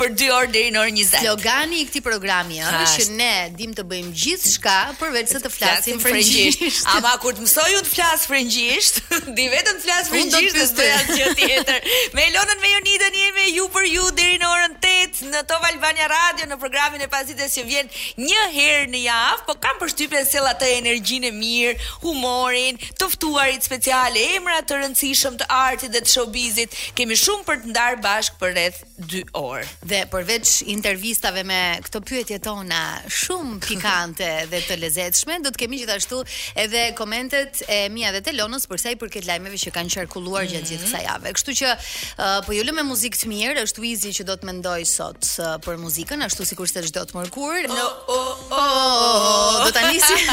për 2 orë deri në orën 20. Slogani i këtij programi është që ne dim të bëjmë gjithçka përveç se të flasim frëngjisht. Ama kur të mësoj unë të flas frëngjisht, di vetëm të flas frëngjisht dhe s'do asgjë tjetër. me Elonën me Jonidën jemi këtu për ju deri në orën 8 në Top Albania Radio në programin e pasdites që vjen një herë në javë, po kam përshtypjen sjell atë energjinë e mirë, humorin, të ftuarit speciale, emra të rëndësishëm të artit dhe të showbizit. Kemi shumë për të ndarë bashkë për rreth 2 orë. Dhe përveç intervistave me këto pyetje tona shumë pikante dhe të lezetshme, do të kemi gjithashtu edhe komentet e mia dhe të Elonës për sa i përket lajmeve që kanë qarkulluar gjatë gjithë kësaj jave. Kështu që uh, po ju lëmë me muzikë të mirë, është Wizi që do të mendoj sot uh, për muzikën, ashtu sikurse çdo të mërkurë. No, oh, oh, oh, oh, oh. Do ta nisim.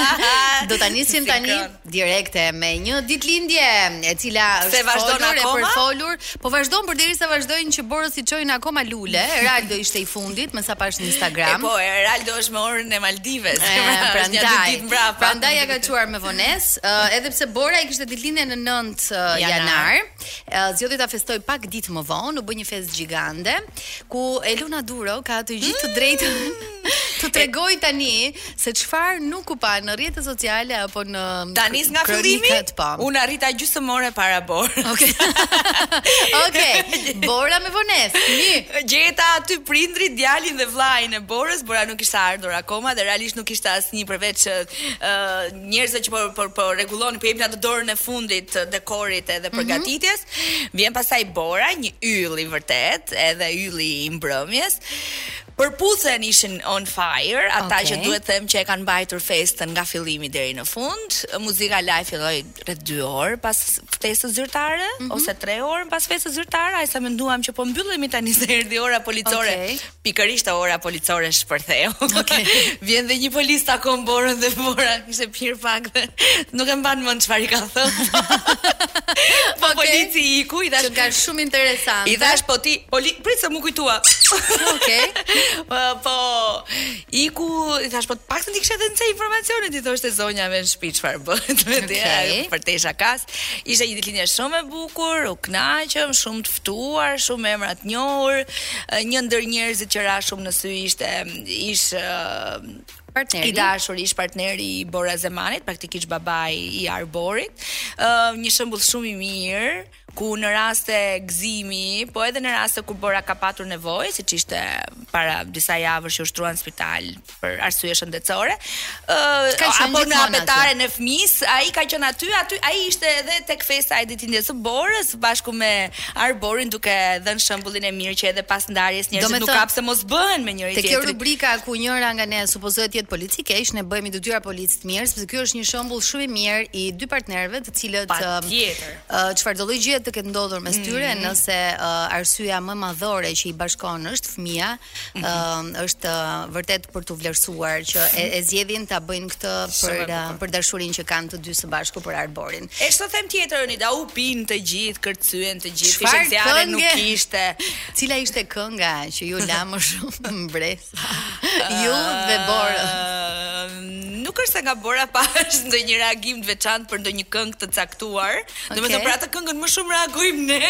do ta nisim tani. Direkte me një ditëlindje e cila është vazhdon flitet akoma? e përfolur. Po vazhdon përderisa vazhdojnë që Borës i çojnë akoma lule. Eraldo ishte i fundit, me sa pashë në Instagram. E po, Eraldo është me orën e Maldives. E, pra, pra një ditë mbrapa. Prandaj ia ka çuar me vonesë, uh, edhe pse Bora e kishte ditëlindjen në 9 uh, janar. janar. Zgjodhi ta festoj pak ditë më vonë, u bë një festë gjigande ku Elona Duro ka të gjithë të drejtën mm. të tregoj tani se çfarë nuk u pa në rrjete sociale apo në Ta nis nga fillimi po. unë arrita gjysmë ore para Borës. Okej. Okej. Bora me vonesë. Një. Gjeta aty prindërit, djalin dhe vëllain e Borës, Bora nuk kishte ardhur akoma dhe realisht nuk kishte asnjë përveç uh, njerëzve që po po po rregullonin, po jepnin atë dorën e fundit të dekorit edhe Mhm. përgatitjes, vjen pastaj Bora, një yll i vërtetë, edhe ylli i mbrëmjes. Përputhen ishin on fire, ata Okej. që duhet të them që e kanë mbajtur festën nga fillimi deri në fund. Muzika live filloi rreth 2 orë pas festës zyrtare Mhm. ose 3 orë pas festës zyrtare, aq sa menduam që po mbyllemi tani se erdhi ora policore Okej. Pikërisht ora policore shpërtheu. Okay. Vjen dhe një polic takon Borën dhe Bora kishte pirë pak dhe nuk e mban mend çfarë i ka thënë. po okay. polici iku i thashë ka shumë interesante. I thashë po ti poli prit se m'u kujtua. Okej. Po, po iku i thashë po pak të dikshë të nxej informacionin ti thoshte zonja me në shtëpi çfarë bëhet me okay. dhe përtej shakasë. Ishte një ditëlindje shumë e bukur, u kënaqëm, shumë të ftuar shumë emra të njohur, një ndër njerëzit që ra shumë në sy ishte ish partneri. I dashur ish partneri i Bora Zemanit, praktikisht babai i Arborit. Ë uh, një shembull shumë i mirë ku në raste gëzimi, po edhe në raste kur Bora ka patur nevojë, siç ishte para disa javësh që u shtrua në spital për arsye shëndetësore, ë uh, apo në abetaren e fëmisë, ai ka qenë aty, aty ai ishte edhe tek festa e ditëlindjes së Borës bashku me Arborin duke dhënë shembullin e mirë që edhe pas ndarjes njerëzit nuk ka pse mos bëhen me njëri tjetrin. Te kjo rubrika ku njëra nga ne supozohet të jetë polici keq, ne bëhemi të dyja policë të mirë, sepse ky është një shembull shumë i mirë i dy partnerëve të cilët çfarëdo lloj gjëje të ketë ndodhur mes mm. tyre nëse arsyeja më madhore që i bashkon është fëmia, ë është vërtet për tu vlerësuar që e, e zgjedhin ta bëjnë këtë për për dashurinë që kanë të dy së bashku për Arborin. E ç'të them tjetër Nida, u pin të gjithë, kërcyen të gjithë, Çfarë fishekzjarrë kënge? nuk kishte. Cila ishte kënga që ju la më shumë mbresa? ju dhe Bora. Ë, Nuk është se nga Bora pashë ndonjë reagim të veçantë për ndonjë këngë të caktuar. Domethënë për atë këngën më shumë reagojmë ne.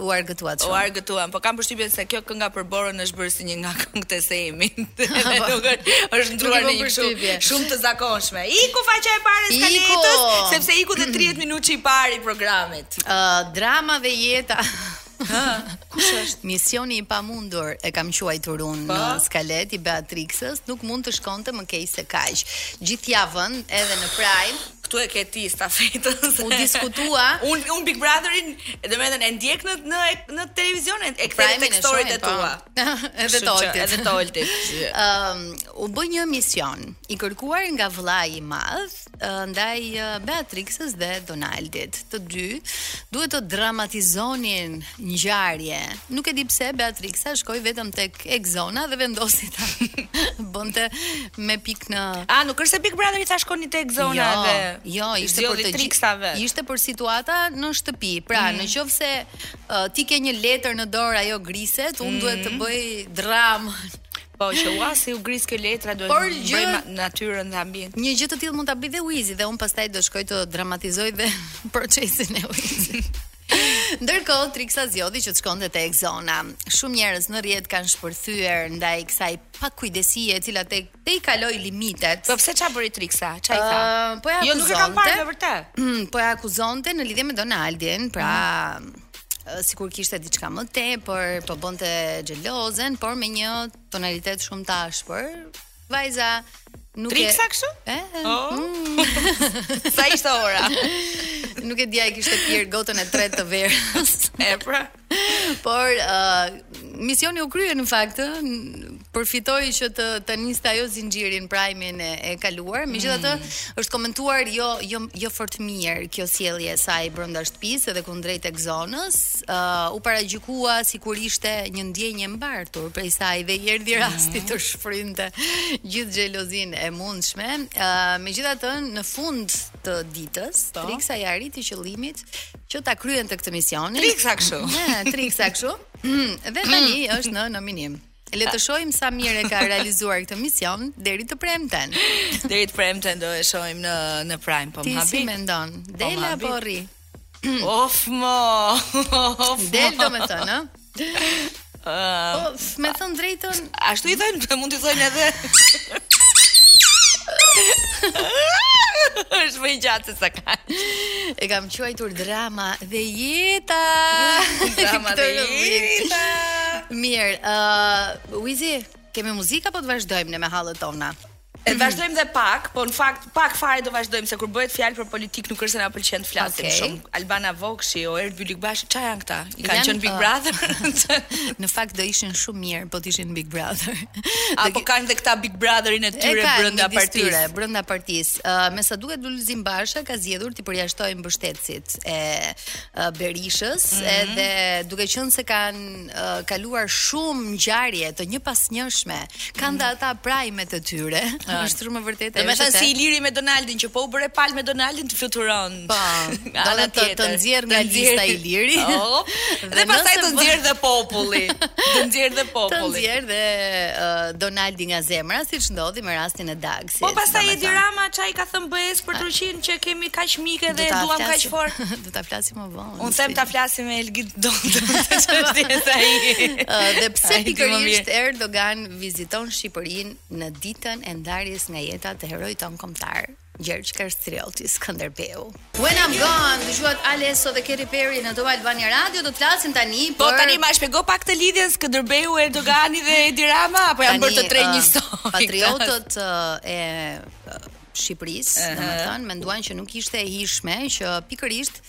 U argëtuat shumë. U argëtuam, po kam përshtypjen se kjo kënga për Borën është bërë si një nga këngët e Semit. është ndruar në një kështu shumë të zakonshme. Iku faqja e parë e skaletës, sepse iku dhe 30 minutëshi i parë i programit. Ë uh, drama dhe jeta. Kush është? Misioni i pamundur e kam quajtur unë po. në skaletë i Beatrixës, nuk mund të shkonte më keq se kaq. Gjithë javën edhe në Prime Këtu e ke ti stafetën. U diskutua. Un un Big Brotherin, domethënë e ndjek në në në televizion e e kthej te storit e tua. Edhe Toltit. Edhe Toltit. Ëm u bë një mision i kërkuar nga vëllai i madh ndaj Beatrixës dhe Donaldit. Të dy duhet të dramatizonin ngjarje. Nuk e di pse Beatrixa shkoi vetëm tek Egzona dhe vendosi ta bënte me pikë në A nuk është se Big Brother i tha shkoni te Egzona jo, dhe Jo, ishte për të gjithë. Ishte për situata në shtëpi. Pra, mm. në qoftë se uh, ti ke një letër në dorë ajo griset, unë mm. duhet të mm. bëj dramën. Po, që ua si u gris kjo letra duhet Por, të gjë... bëj naturën dhe ambient. Një gjë të tillë mund ta bëj dhe Wizi dhe un pastaj do shkoj të dramatizoj dhe procesin e Wizit. Ndërkohë, Triksa zgjodhi që të shkonte te Egzona. Shumë njerëz në rrjet kanë shpërthyer ndaj kësaj pakujdesie e cila tek te i kaloi limitet. Po pse çfarë bëri Triksa? Ça i tha? Uh, po ja jo, nuk e kam parë me vërtet. Mm, po e akuzonte në lidhje me Donaldin, pra mm sikur kishte diçka më tepër, po bënte xhelozen, por me një tonalitet shumë të ashpër, Vajza nuk e Triksa kështu? Ëh. Oh. Mm. Sa ishte ora? nuk e di a e kishte pirë gotën e tretë të verës. e pra. Por uh, misioni u krye në fakt, përfitoi që të ta niste ajo zinxhirin prajmin e, e kaluar. Megjithatë, mm. është komentuar jo jo jo fort mirë kjo sjellje e saj brenda shtëpisë edhe kundrejt Egzonës. u paragjykua sikur ishte një ndjenjë e mbartur prej saj dhe i erdhi rasti të shfrynte gjithë xhelozinë e mundshme. Ë megjithatë në fund të ditës, po. Triksa i arriti qëllimit që ta kryente këtë misionin. Triksa kështu. Ne, triksa kështu. Mm, dhe tani mm. është në nominim. Le të shohim sa mirë e ka realizuar këtë mision deri të premten. deri të premten do e shohim në në Prime, po më habi. Ti si mendon? Del apo rri? Of mo. Of. Del domethën, ë? Po, me thënë të drejtën, ashtu i thënë, mund të thënë edhe. Është më i gjatë se sa ka. E kam quajtur drama dhe jeta. Drama dhe jeta. Mirë, ë uh, Wizi, kemi muzikë apo të vazhdojmë ne me hallet tona? E vazhdojmë dhe pak, po në fakt pak fare do vazhdojmë se kur bëhet fjalë për politikë nuk është se na pëlqen të flasim okay. shumë. Albana Vokshi, Oerd Bylykbashi, çfarë janë këta? I kanë qenë Big uh, Brother. në fakt do ishin shumë mirë po të ishin Big Brother. Apo kanë dhe këta Big Brotherin e tyre brenda partisë. Brenda partisë. Uh, me sa duket Lulzim Basha ka zgjedhur t'i përjashtojë mbështetësit e uh, Berishës mm -hmm. edhe duke qenë se kanë kaluar shumë ngjarje të njëpasnjëshme. Kanë dhe ata prime-et e tyre. Është shumë e vërtetë. Do të thotë si Iliri me Donaldin që po u bëre palë me Donaldin të fluturon. Po. Do të të, të nxjerr nga lista Iliri. Oh, dhe pastaj të nxjerr dhe populli. Të nxjerr dhe populli. Të nxjerr dhe uh, Donaldi nga zemra, siç ndodhi me rastin e Dagsit. Po pastaj Edi Rama ça i ka thënë BE-së për Turqinë që e kemi kaq mike dhe e duam kaq fort. Do ta flasim më vonë. Unë them ta flasim me Elgit Dondën, se ç'është jeta ai. Dhe pse pikërisht Erdogan viziton Shqipërinë në ditën e ndarjes nga jeta të heroit tonë kombëtar? Gjergj Kastrioti, Skënderbeu. When I'm gone, dëgjuat Alesso dhe Katy Perry në Top Albania Radio, do të flasim tani po, për... Po tani ma shpjego pak këtë lidhjen Skënderbeu, Erdogani dhe Edi Rama, apo janë bërë të tre një soj. Patriotët e Shqipërisë, uh -huh. domethënë menduan që nuk ishte e hijshme që pikërisht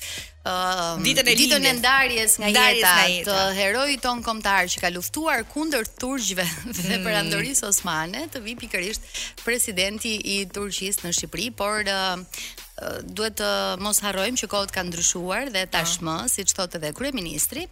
uh, ditën e ditën e ndarjes nga ndarjes jeta, nga jeta të heroit tonë kombëtar që ka luftuar kundër turqve dhe mm. perandorisë osmane, të vijë pikërisht presidenti i Turqisë në Shqipëri, por uh, duhet të mos harrojmë që kohët kanë ndryshuar dhe tashmë, ah. siç thotë edhe kryeministri,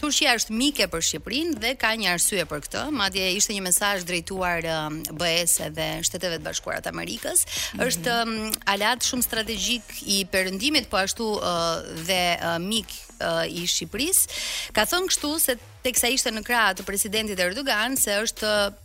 Turqia është mike për Shqipërinë dhe ka një arsye për këtë, madje ishte një mesazh drejtuar um, BE-së dhe Shteteve të Bashkuara të Amerikës. Mm -hmm. Është um, aleat shumë strategjik i Perëndimit, po ashtu uh, dhe uh, mik uh, i Shqipërisë. Ka thënë kështu se teksa ishte në krah të presidentit Erdogan se është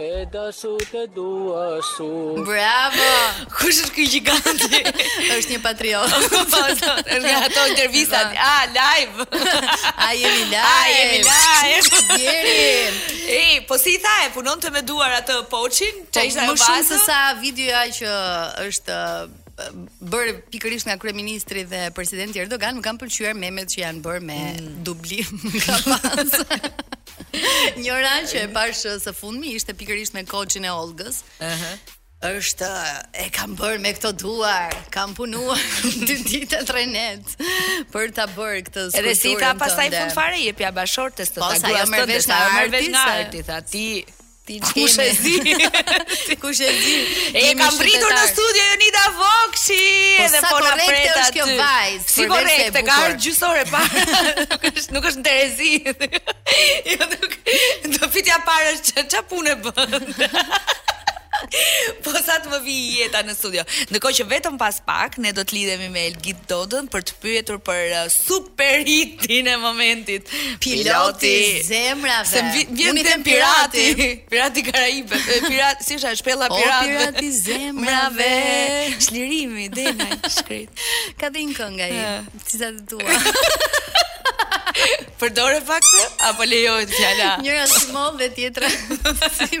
E dashu të dua shumë. Bravo! Kush është ky gjiganti? është një patriot. Po, po, është nga ato intervistat. A, ah, live. A jemi live. A ah, jemi live. Jemi. Ej, po si i tha e punuar me duar atë poçin? Po, Çaj sa më shumë se sa videoja që është bërë pikërisht nga kryeministri dhe presidenti Erdogan, më kanë pëlqyer memet që janë bërë me mm. dublim. Njëra që e pashë së fundmi ishte pikërisht me poçin e Olgës. Ëh. Uh -huh është e kam bërë me këto duar, kam punuar dy ditë tre net për ta bërë këtë skulpturë. Edhe si i tha pastaj fund fare jepja bashkëshortes të po, ta duash të ndërsa, merr vesh nga arti, tha ti Ti ç'kemi? Kush e di? Kush e di? E kam ftuar në studio Jonida Vokshi po, edhe po na pret aty. Kjo vajzë, sa korrekte, ka ardhur gjys ore para. nuk është nuk është Terezi. jo nuk. Do fitja para ç'a punë bën. po sa të më vijë Jeta në studio. Ndërkohë që vetëm pas pak ne do të lidhemi me Elgit Dodën për të pyetur për uh, perhitin e momentit. Piloti, piloti. zemrave. Se vjen te pirati. Pirati i Karaibeve, pirati, si është shpella e piratëve. Pirati i zemrave. Çlirimi, do na shkrijë. Ka dhe një këngë ai, si sa të dua. Përdore pak ti apo lejohet fjala? Njëra si mollë dhe tjetra si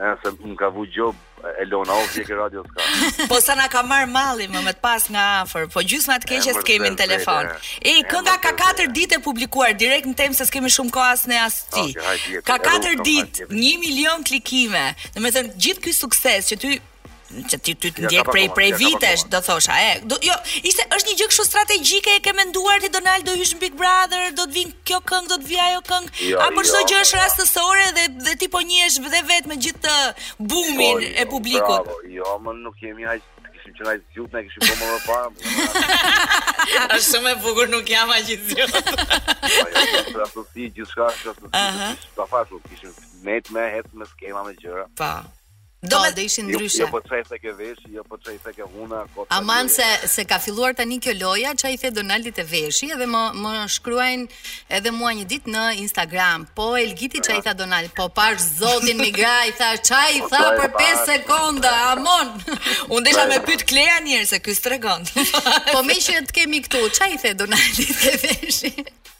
Ja, se më ka vu gjobë Elona, o vjek e radio s'ka. Po sa na ka marr malli me të pas nga afër, po gjysma të keqes të kemi në telefon. E, kënga ka 4 ditë e publikuar, direkt në temë se s'kemi shumë kohë as ne as ti. Ka 4 ditë, 1 milion klikime. Domethënë gjithë ky sukses që ty që ti ty të ndjek prej prej vitesh, do thosha, e, do, jo, ishte është një gjë kështu strategjike e ke menduar ti Donald do hysh në Big Brother, do të vijë kjo këngë, do të vijë ajo këngë, jo, apo çdo jo, gjë është rastësore dhe dhe ti po njihesh dhe vetë me gjithë këtë bumin jo, e publikut. Bravo, jo, më nuk jemi aq kishim qenë aq të zgjut, ne kishim bërë më parë. Është shumë e bukur nuk jam aq i zgjut. Rastësi, gjithçka, rastësi, të fashur, kishim nejtë me, ecë me skema me gjëra. Pa. Domethënë ishin ndryshe. Jo, jo po ça i the ke veshi, jo po ça i the ke huna, kot. Aman se se ka filluar tani kjo loja, ça i the Donaldit te veshi edhe më më shkruajn edhe mua një ditë në Instagram. Po Elgiti ça i tha Donaldit, po pash zotin me gra i tha ça i po, tha për 5 sekonda, amon. Unë desha me pyet Klean njëherë se ky s'tregon. po meqë të kemi këtu, ça i the Donaldit te veshi.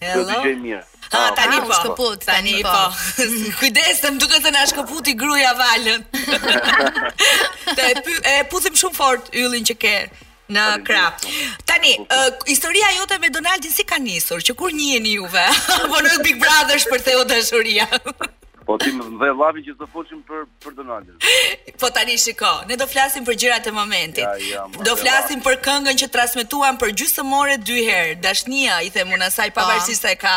Hello. Dëgjoj mirë. Ha ah, tani po. U shkëput tani po. po. Kujdes, më duket se na shkëputi gruaja valën. Ta puthim shumë fort yllin që ke në krah. Tani, uh, historia jote me Donaldin si ka nisur? Që kur njiheni juve? Apo në Big Brother shpërtheu dashuria? Po ti më dhe llafi që të flisnim për për Donaldin. Po tani shiko, ne do flasim për gjërat e momentit. Ja, ja, ma, do flasim për këngën që transmetuan për gjysmore dy herë, dashnia i them unë asaj po. pavarësisht se e ka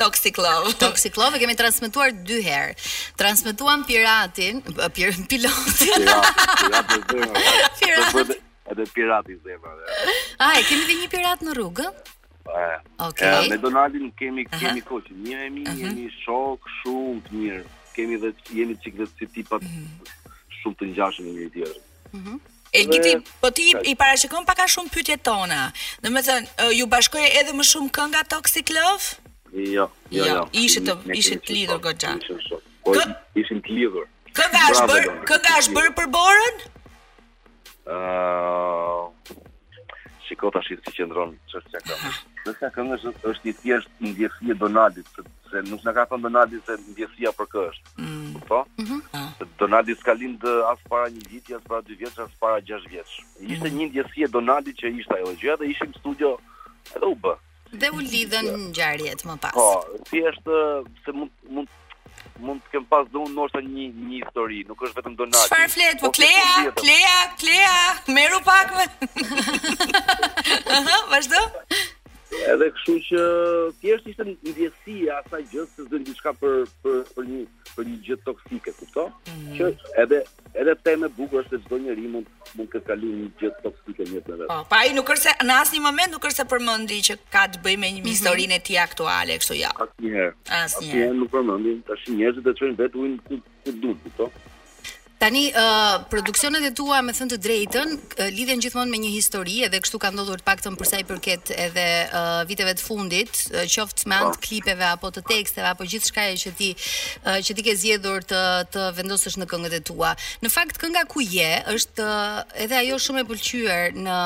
Toxic Love. Toxic Love e kemi transmetuar dy herë. Transmetuam Piratin, pir, pilotin. Piratin. Edhe Piratin zemra. Ah, e kemi dhe një pirat në rrugë. Okej. Okay. Me Donaldin kemi kemi uh -huh. Jemi, uh -huh. jemi shokë shumë të mirë. Kemi dhe jemi çik vetë si tipa uh mhm. -huh. shumë të ngjashëm njëri tjetrin. Mhm. Uh -huh. Elgit, po ti i parashikon pak a shumë pyetjet tona. Domethënë, ju bashkoi edhe më shumë kënga Toxic Love? Jo, jo, jo. jo. Ishit të, ishit të lidhur, goxha. Ishit të lidhur. Kënga është bërë, kënga është bërë për Borën? Uh, shiko tash si qëndron çështja këtu. Çështja këtu është është thjesht një ndjesi e Donaldit, sepse nuk na ka thënë Donaldi se ndjesia për kë është. Mm. Po? Mm -hmm. Ah. Donaldi s'ka lind as para një viti, as para dy vjetësh, as para gjashtë vjetësh. Ishte mm. një ndjesi e Donaldit që ishte ajo gjë dhe ishim në studio edhe u bë. Dhe u lidhën ngjarjet më pas. Po, thjesht se mund mund mund të kem pas dhe unë ndoshta një një histori, nuk është vetëm Donaldi. Çfarë flet po Klea, Klea, Klea, meru pak me. Aha, vazhdo. Edhe kështu që thjesht ishte ndjesi e asaj gjëje se zë diçka për për për një për një gjë toksike, kupto? Mm -hmm. Që edhe edhe pse më bukur është se çdo njeri mund mund të ket kalu një gjë toksike në jetë të vet. Po, pa ai nuk është se në asnjë moment nuk është se përmendi që ka të bëjë me një mhm. historinë e tij aktuale, kështu ja. Jo. Asnjëherë. Asnjëherë nuk e përmendi, tash njerëzit e çojnë vetë ujin ku ku duan, kupto? Tani ë produksionet e tua me thënë të drejtën lidhen gjithmonë me një histori edhe kështu ka ndodhur të paktën për sa i përket edhe ë viteve të fundit, qoftë me anë të po. klipeve apo të teksteve apo gjithçka që ti ë, që ti ke zgjedhur të të vendosësh në këngët e tua. Në fakt kënga Ku je është edhe ajo shumë e pëlqyer në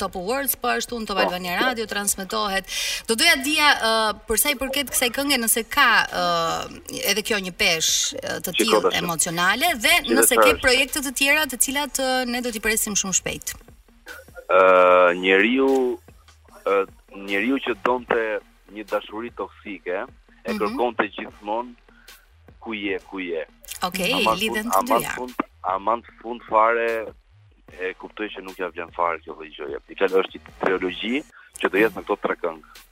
Top Awards, po ashtu në Top po. Albania Radio transmetohet. Do doja të dija ë për sa i përket kësaj kënge nëse ka ë edhe kjo një peshë të tillë emocionale dhe nëse ke projekte të tjera të cilat ne do t'i presim shumë shpejt. Ë uh, njeriu uh, njeriu që donte një dashuri toksike e mhm. kërkonte gjithmonë ku je, ku je. Okej, okay, lidhen të dyja. Ama në fund fare e kuptoj që nuk ia vlen fare kjo lloj gjëje. Ti fjalë është trilogji që do jetë në këto tre këngë.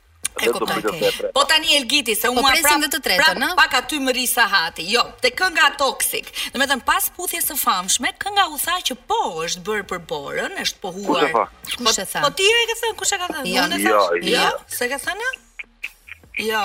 E kuptoj. Po tani Elgiti se unë po presim dhe të tretën, ëh. Po aty më rri sahati. Jo, te kënga Toxic. Domethënë pas puthjes së famshme, kënga u tha që po, është bërë për Borën, është pohuar. Po, kush e tha? Po ti e ke thënë, kush e ka thënë? Jo, jo, jo. S'e ke thënë? Jo.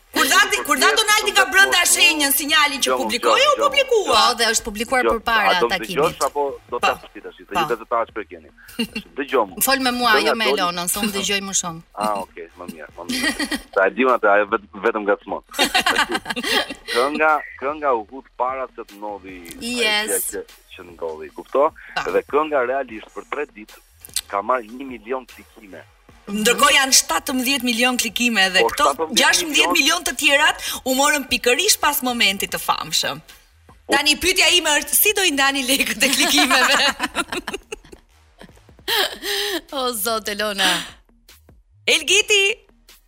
Kur dha kur dha Donaldi nga brenda shenjën, sinjalin që publikoi, u publikua. Po, dhe është publikuar përpara takimit. Do ti apo do ta shpjegoj tash, të gjithë ta që keni. Dëgjomë. Fol me mua, jo me Elonën, se unë dëgjoj më shumë. Ah, okay, më mirë, më mirë. Sa e diun atë, ajo vetëm vetëm ngacmon. Kënga, kënga u hodh para se të ndodhte. Yes. Që ndodhi, kupton? Dhe kënga realisht për 3 ditë ka marrë 1 milion klikime. Ndërkohë janë 17 milion klikime dhe po, këto 16 milion të tjerat u morën pikërisht pas momentit të famshëm. Po. Tani pyetja ime është si do t'i ndani lekët e klikimeve? o zot Elona. Elgiti.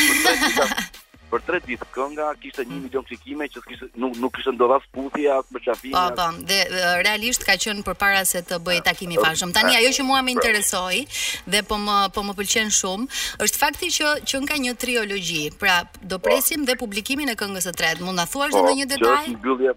Për tre ditë, për tre ditë kënga kishte 1 milion klikime që kishte nuk nuk kishte ndodhur as puthje as përqafim. Po, po, dhe realisht ka qenë përpara se të bëhej takimi i famshëm. Tani ajo që mua më interesoi dhe po më po më pëlqen shumë është fakti që qenka një triologji. Pra, do po. presim dhe publikimin e këngës së tretë. Mund na thuash po, edhe një detaj? Është mbyllje,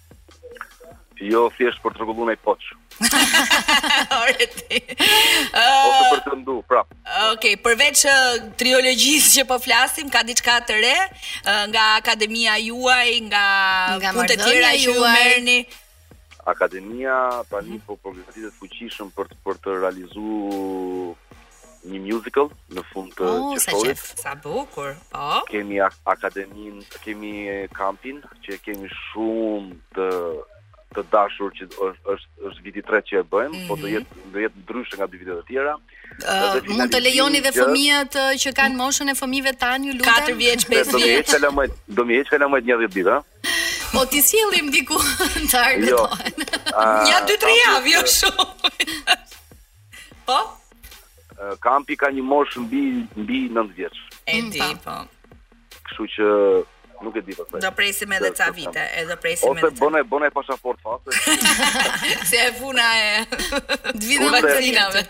Jo, thjesht për të rregulluar ai poç. Ore ti. Ose për të ndu, prap. Okej, okay, përveç uh, triologjisë që po flasim, ka diçka të re uh, nga akademia juaj, nga, nga punët e tjera që ju merreni. Akademia tani po përgatitet fuqishëm për të për të realizuar një musical në fund të oh, qershorit. Sa, sa bukur. Po. Kemi akademinë, kemi kampin që e kemi shumë të të dashur që është është është viti i tretë që e bëjmë, mm -hmm. po do mhm. jetë do jetë ndryshe nga dy vitet e tjera. Uh, mund të lejoni dhe fëmijët që kanë moshën e fëmijëve tanë, ju lutem. 4 vjeç, 5 vjeç. Do m'i heq kalamajtë, do m'i heq 10 ditë, ha. Po t'i sjellim diku të argëtohen. Jo. Nja dy tre javë, jo shumë. Po? Kampi ka një moshë mbi mbi 9 vjeç. E mm, di, po. Kështu që nuk e di pastaj. Po do presim edhe ca vite, e do presim edhe. Ose bënë bënë pasaportë false. Se e puna e. Si puna e vaksinave.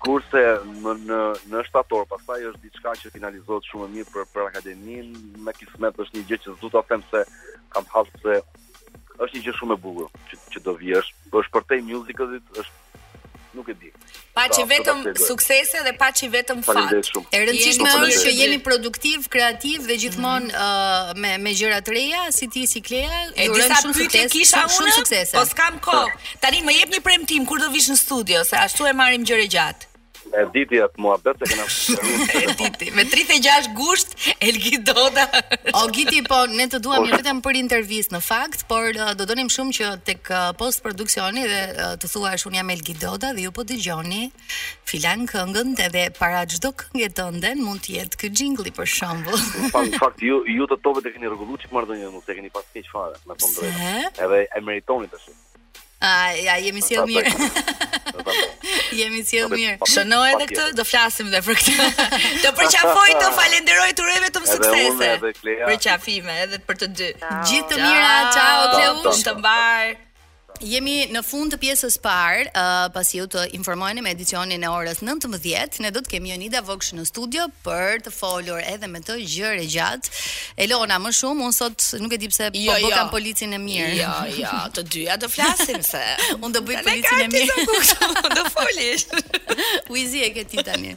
Kurse më në në shtator, pastaj është diçka që finalizohet shumë e mirë për për akademinë, me kismet është një gjë që s'do ta them se kam hasë se është një gjë shumë e bukur që që do vijë. Është për te muzikën, është Nuk e di. Paçi Sa- vetëm sa ta shpjegoj. suksese dhe paçi vetëm fat. Faleminderit shumë. E rëndësishme Jeni është që të jeni gjithë. produktivë, kreativë dhe gjithmonë ë, me me gjëra të reja, si ti si Klea. Mhm. E Ju di urojmë sa shumë pyetje sukses, kisha shumë, unë? shumë suksese. Po s'kam kohë. Tani më jep një premtim kur do vish në studio, se ashtu e marrim gjerë e gjatë. E diti atë mua bet se kena E diti, me 36 gusht, Elgi Doda O Giti, po ne të duam një vetëm për intervistë në fakt Por uh, do donim shumë që tek uh, post produksioni dhe uh, të thuash unë jam Elgi Doda Dhe ju po dëgjoni filan këngën dhe dhe para çdo kënge tënde mund të jetë ky xhingli për shembull po, Në fakt, ju, ju të tove të keni rregullu që marrë dhe një nuk të keni pas keq fare Me të ndrejnë Edhe e meritoni të shumë A, ja, jemi si e mirë. jemi si e mirë. Shëno edhe këtë, do flasim dhe për këtë. të përqafoj, të falenderoj, të uroj vetëm suksese. Përqafime, edhe për të dy. Gjithë të mira, ciao, Kleush, të mbarë. Jemi në fund të pjesës së parë, uh, pasi ju të informoheni me edicionin e orës 19, ne do të kemi Jonida Vokshin në studio për të folur edhe me Kto gjerë e gjatë. Elona, më shumë unë sot nuk e di pse po jo, jo. bëkam policin e mirë. Jo, jo, të dyja do flasim se. unë do bëj policin e mirë. Unë do flisja. Wizi e ke ti tani.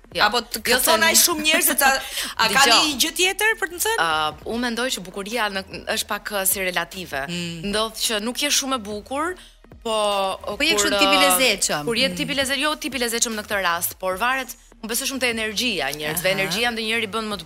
Jo. Apo të jo, thonë ai shumë njerëz se ta a ka një gjë tjetër për të thënë? Ë, uh, unë mendoj që bukuria në, është pak uh, si relative. Mm. Ndodh që nuk je shumë e bukur, po uh, po je kështu tip i uh, lezetshëm. Kur je mm. tip i lezetshëm, jo tip i lezetshëm në këtë rast, por varet Unë besoj shumë te energjia e njerëzve. Energjia ndonjëherë të bën më të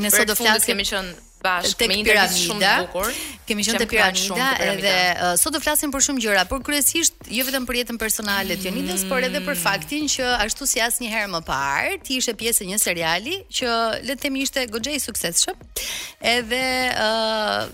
Ne sot do flasim kemi qenë bashkë me një shumë të bukur. Kemi qenë te piramida edhe uh, sot do flasim për shumë gjëra, por kryesisht jo vetëm për jetën personale të Jonidës, mm. por edhe për faktin që ashtu si asnjëherë më parë, ti ishe pjesë e një seriali që le të themi ishte goxha i suksesshëm. Edhe uh,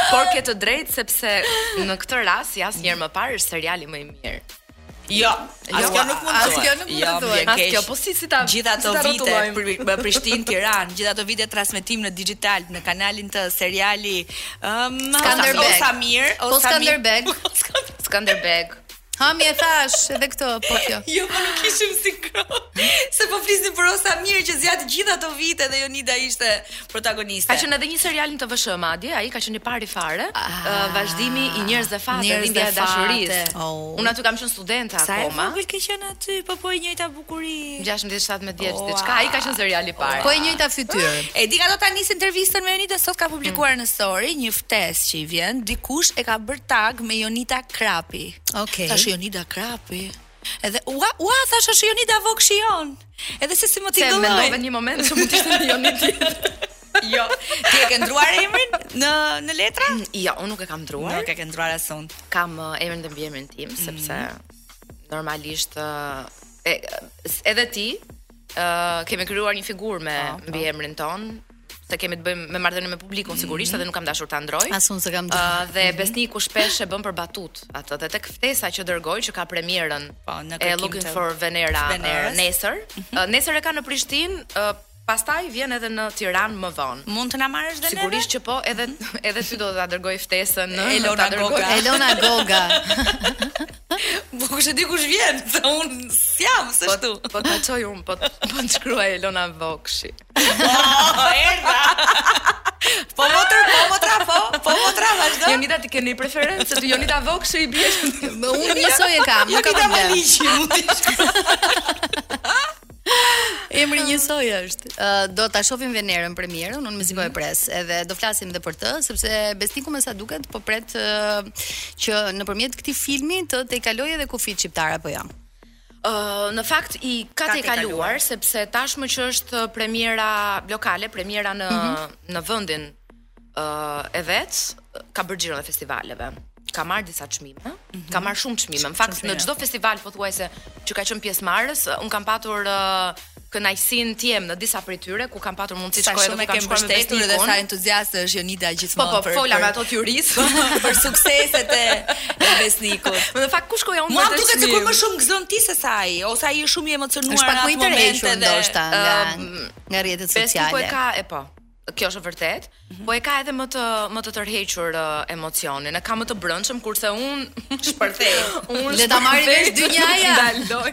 Por ke të drejtë sepse në këtë rast si asnjëherë më parë është seriali më i mirë. Jo, jo as kjo nuk mund të kjo nuk mund jo, të thuaj. As kjo po si si ta gjithë ato vite në Prishtinë, Tiranë, gjithë ato vite transmetim në Digitalb në kanalin T seriali ëm Skanderbeg. O sa mirë, O sa mirë. Skanderbeg. Skanderbeg. Ama e thashë edhe këtë, po kjo. jo, po nuk ishim sinkron. Se po flisnim për O sa mirë që zgjati gjithë ato vite dhe Jonida ishte protagoniste. Ka qenë edhe një serial në TVSH madje, ai ka qenë i pari fare, ah, uh, vazhdimi i Njerëz dhe fate, Stina e dashurisë. Oh. Unë aty kam qenë studente akoma. Sa e vogël ke qenë aty, po po e njëjta Gjashtëmbëdhjetë shtatëmbëdhjetë diçka ai ka qenë seriali i parë. Po e njëjta fytyrë. E di nga do ta nis intervistën me Jonidën sot ka publikuar në story një ftesë që i vjen, dikush e ka bërë tag me Jonida Xhaka. Okej. Thashë Jonida Xhaka. Edhe ua ua thashë është Jonida Vokshi jonë. Edhe se si më tingëlloi. Se mendova një moment se mund të ishte Jonida. Jo. Ti e ke ndërruar emrin në në letra? Jo, unë nuk e kam ndërruar. Nuk e ke ndërruar as unë. Kam uh, emrin dhe mbiemrin tim mm -hmm. sepse Normalisht uh, e, edhe ti ë uh, kemi krijuar një figurë me oh, mbi emrin tënd, se kemi të bëjmë me marrëdhënie me publikun mhm. sigurisht, edhe nuk kam dashur ta ndroj. Asun se kam të. Uh, dhe mhm. Besniku shpesh e bën për batutë atë dhe tek ftesa që dërgoi që ka premierën po, në e Looking for Venera nesër. Mhm. nesër e ka në Prishtinë, Pastaj vjen edhe në Tiranë më vonë. Mund të na marrësh dhe neve? Sigurisht që po, edhe edhe ty do të ta dërgoj ftesën në Elona Goga. Elona Goga. Po kush e di kush vjen, se un sjam se ashtu. Po, po ta çoj un, po po të shkruaj Elona Vokshi. Po, erdha. Po motra, po motra, po, po motra, vazhdo. Jonida ti keni preferencë, ti Jonida Vokshi i bie. Më un njësoj e kam, nuk ka problem. Jonida Maliqi, mund të. Emri njësoj është. Uh, do ta shohim Venerën premierën, unë mezi po e mhm. pres, edhe do flasim edhe për të, sepse Besniku me sa duket po pret uh, që nëpërmjet këtij filmi të tejkalojë edhe kufijtë shqiptarë apo jo. Ja. Uh, në fakt i ka tejkaluar sepse tashmë që është premiera lokale, premiera në mm -hmm. në vendin ë uh, e vet ka bërë xhiron e festivaleve. Ka marr disa çmime, mm -hmm. ka marr shumë çmime. Në fakt në çdo festival pothuajse që ka qenë pjesëmarrës, un kam patur uh, kënaqësinë të jem në disa prej tyre ku kam patur mundësi të shkoj edhe kam shkuar me Besnikun dhe sa entuziaste është Jonida gjithmonë. Po po, fola me ato tjuris për sukseset e Besnikut. Në fakt kur shkoja unë më duket se sikur më shumë gëzon ty se sa ai, ose ai është shumë i emocionuar në atë moment edhe ndoshta nga nga rrjetet sociale. Besniku e ka e po. Kjo është e vërtetë, mm -hmm. po e ka edhe më të më të tërhequr uh, emocionin, e ka më të brendshëm kurse un shpërthej. un le ta marri vesh dynjaja. Ndaloj.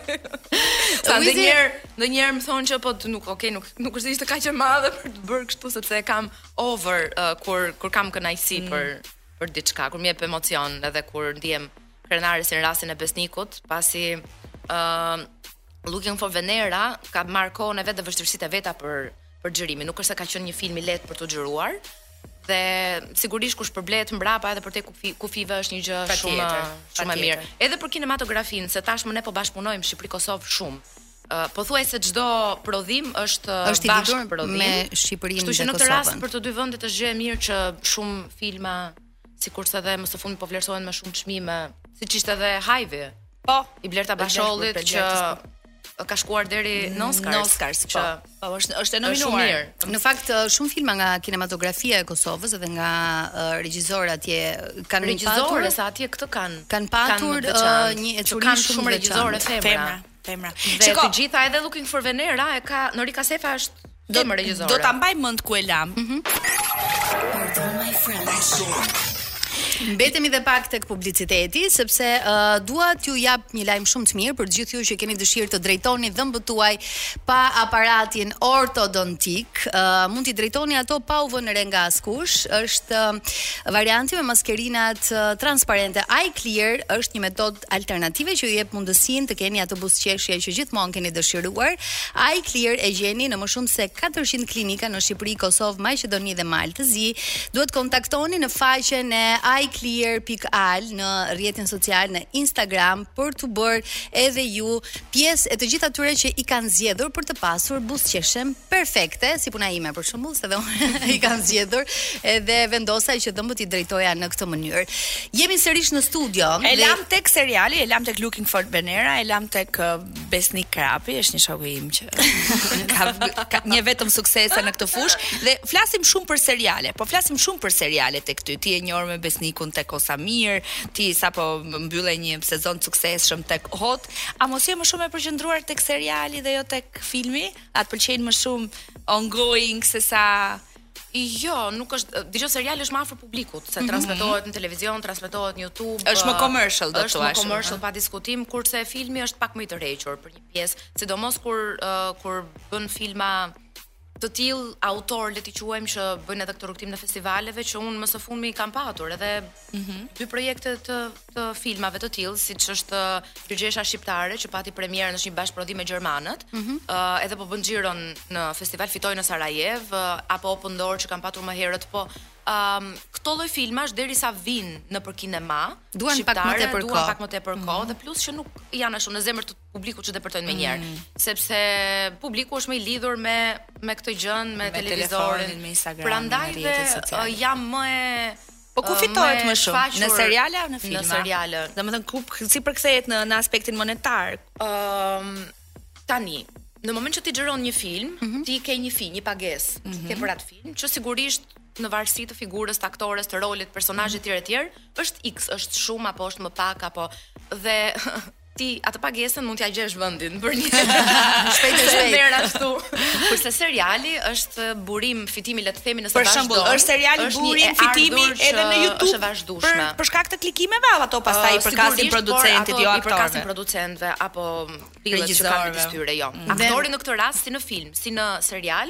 Sa ndonjëherë, ndonjëherë më thonë që po të nuk, okay, nuk nuk është ishte kaq e madhe për të bërë kështu sepse e kam over uh, kur kur kam kënaqësi mm. për për diçka, kur më jep emocion edhe kur ndihem krenare si në rastin e Besnikut, pasi ë uh, Looking for Venera ka marrë kohën e vet dhe vështirësitë e veta për për xhirimin. Nuk është se ka qenë një film i lehtë për t'u xhiruar dhe sigurisht kur shpërblehet mbrapa edhe përtej kufi, kufive është një gjë shumë shumë e mirë. Edhe për kinematografinë, se tashmë ne po bashkëpunojmë Shqipëri Kosovë shumë. Uh, pothuajse çdo prodhim është është i lidhur me Shqipërinë dhe Kosovën. Kështu që në këtë rast për të dy vendet është gjë e mirë që shumë filma sikurse dhe më së fundi po vlerësohen me shumë çmime, siç ishte edhe Hive. Po, i Blerta Bashollit që ka shkuar deri në mm, Oscars. Në Oscars, po. Që, po, është është e nominuar. Në fakt uh, shumë filma nga kinematografia e Kosovës dhe nga uh, regjizorë atje kanë regjizorë sa atje këtë kanë kanë patur kanë uh, një ecuri shumë, shumë regjizorë femra. femra. Femra. Dhe Shiko, të gjitha edhe Looking for Venera e ka Norika Sefa është domethënë regjisore. Do ta mbaj mend ku e lam. Mm -hmm. Mbetemi dhe pak tek publiciteti sepse uh, dua t'ju jap një lajm shumë të mirë për gjithë ju që keni dëshirë të drejtoni dhëmbët tuaj pa aparatin ortodontik. Uh, mund t'i drejtoni ato pa u vënë re nga askush. Është uh, varianti me maskerinat uh, transparente iClear është një metodë alternative që ju jep mundësinë të keni atë buzëqeshje që gjithmonë keni dëshiruar. iClear e gjeni në më shumë se 400 klinika në Shqipëri, Kosovë, Maqedoni dhe Mal të Zi. Duhet të kontaktoni në faqen e iClear.al në rrjetin social në Instagram për t'u bërë edhe ju pjesë e të gjithë atyre që e kanë zgjedhur për të pasur buzëqeshjen perfekte, si puna ime për shembull, se dhe unë e kam zgjedhur edhe vendosa që dhëmbët t'i drejtoja në këtë mënyrë. Jemi sërish në studio. Edhe... e lam tek seriali, e lam tek Looking for Venera, e lam tek uh, Besnik Krapi, është një shoku im që ka, ka njohur vetëm suksese në këtë fushë dhe flasim shumë për seriale, po flasim shumë për seriale tek ty. Ti je njohur me Besnikun tek O sa mirë, ti sapo mbylle një sezon të suksesshëm tek Hot A mos je më shumë e përqendruar tek seriali dhe jo tek filmi? A të pëlqejnë më shumë ongoing se sa Jo, nuk është, dëgjo seriali është më afër publikut, se mhm. transmetohet në televizion, transmetohet në YouTube. Është më commercial, do të thuash. Është më commercial pa diskutim, kurse filmi është pak më i tërhequr për një pjesë, sidomos kur kur bën filma të tillë autor le t'i quajmë që bëjnë edhe këtë rrugëtimin e festivaleve që unë më së fundmi kam patur edhe mm -hmm. dy projekte të të filmave të tillë siç është Virgjëresha shqiptare që pati premierën është një bashkëprodhim me gjermanët mm -hmm. uh, edhe po bën xhiron në festivale fitoi në Sarajevë uh, apo Open Door që kam patur më herët po um, këto lloj filmash derisa vijnë nëpër kinema duan pak më tepër kohë duan pak më tepër kohë mm -hmm. dhe plus që nuk janë ashtu në zemër të publikut që depërtojnë menjëherë, mm. sepse publiku është më i lidhur me me këtë gjë, me, me televizorin, me Instagram, prandaj me rrjetet sociale. Uh, jam më e Po ku fitohet më shumë? Fashur, në seriale apo në filma? Në seriale. Domethënë ku si përkthehet në në aspektin monetar? Ëm ehm, um, tani, në momentin që ti xhiron një film, mm -hmm. ti ke një fi, një pagesë, mm -hmm. ke për atë film, që sigurisht në varësi të figurës, të aktores, të rolit, personazhit mm -hmm. etj, është X, është shumë apo është më pak apo dhe Ti atë pagesën mund t'ja gjesh vendin përnjëherë shpejt e shpejt. Merr ashtu. Kurse seriali është burim fitimi le të themi nëse vazhdon. Për shembull, është seriali është burim fitimi edhe në YouTube. Është e vazhdueshme. Për, për shkak të klikimeve apo ato pastaj uh, i përkasin producentit, jo aktorëve. I përkasin producentëve apo deal-it që kanë mes tyre, jo. Mm. Aktori në këtë rast si në film, si në serial,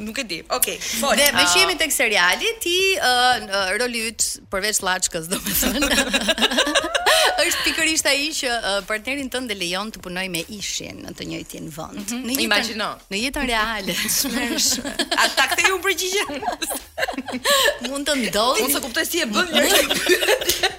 Nuk e di. Okej, okay, fol. Dhe meqë jemi tek seriali, ti uh, roli yt përveç llaçkës, domethënë. është pikërisht ai që uh, partnerin tënd e lejon të punojë me ishin në të njëjtin vend. Mm -hmm. Në jetën Imagjino. Në jetën reale. A ta kthej unë përgjigje? Mund të ndodhë. Unë të kuptoj si e bën.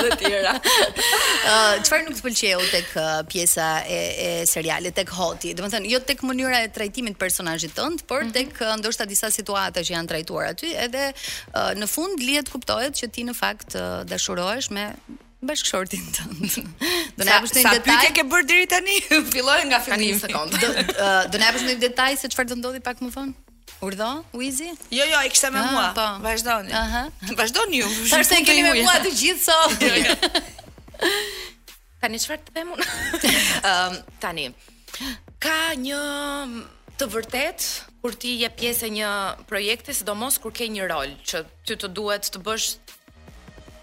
dhe tjera. Çfarë nuk të pëlqeu tek pjesa e e serialit tek Hoti? Domethënë, jo tek mënyra e trajtimit të personazhit tënd, por mhm. tek ndoshta disa situata që janë trajtuar aty, edhe në fund lihet kuptohet që ti në fakt dashurohesh me bashkëshortin tënd. Do na japësh një detaj. Sa pyetje ke bërë deri tani? Filloj nga fillimi. Tani sekond. Do do na japësh një detaj se çfarë do ndodhë pak më vonë? Urdhëro, Uizi? Jo, jo, e kishte me ah, mua. Po. Vazhdoni. Aha. Vazhdoni ju. Sa e keni me mua të gjithë sot. Jo, jo. Tani çfarë të them unë? Ëm, tani. Ka një të vërtetë kur ti je pjesë e një projekti, sidomos kur ke një rol që ty të duhet të bësh